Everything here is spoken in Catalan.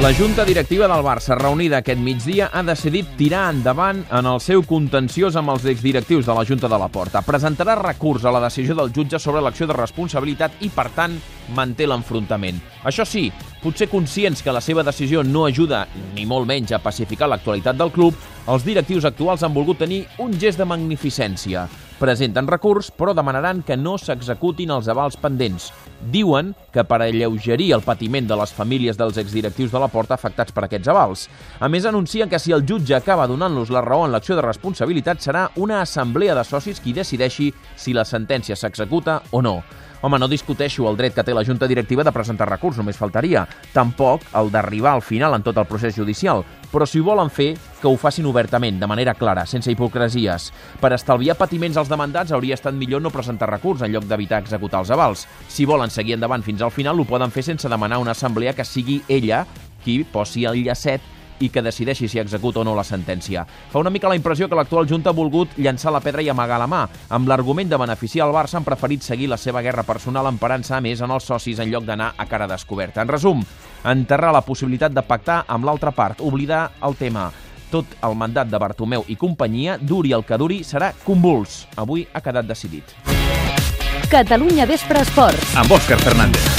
La Junta Directiva del Barça, reunida aquest migdia, ha decidit tirar endavant en el seu contenciós amb els exdirectius de la Junta de la Porta. Presentarà recurs a la decisió del jutge sobre l'acció de responsabilitat i, per tant, manté l'enfrontament. Això sí, potser conscients que la seva decisió no ajuda, ni molt menys, a pacificar l'actualitat del club, els directius actuals han volgut tenir un gest de magnificència. Presenten recurs, però demanaran que no s'executin els avals pendents. Diuen que per alleugerir el patiment de les famílies dels exdirectius de la Porta afectats per aquests avals. A més, anuncien que si el jutge acaba donant-los la raó en l'acció de responsabilitat serà una assemblea de socis qui decideixi si la sentència s'executa o no. Home, no discuteixo el dret que té la Junta Directiva de presentar recurs, només faltaria. Tampoc el d'arribar al final en tot el procés judicial. Però si ho volen fer, que ho facin obertament, de manera clara, sense hipocresies. Per estalviar patiments als demandats hauria estat millor no presentar recurs en lloc d'evitar executar els avals. Si volen seguir endavant fins al final, ho poden fer sense demanar una assemblea que sigui ella qui posi el llacet i que decideixi si executa o no la sentència. Fa una mica la impressió que l'actual Junta ha volgut llançar la pedra i amagar la mà. Amb l'argument de beneficiar el Barça han preferit seguir la seva guerra personal emparant-se a més en els socis en lloc d'anar a cara descoberta. En resum, enterrar la possibilitat de pactar amb l'altra part, oblidar el tema. Tot el mandat de Bartomeu i companyia, duri el que duri, serà convuls. Avui ha quedat decidit. Catalunya Vespre Esports. Amb Òscar Fernández.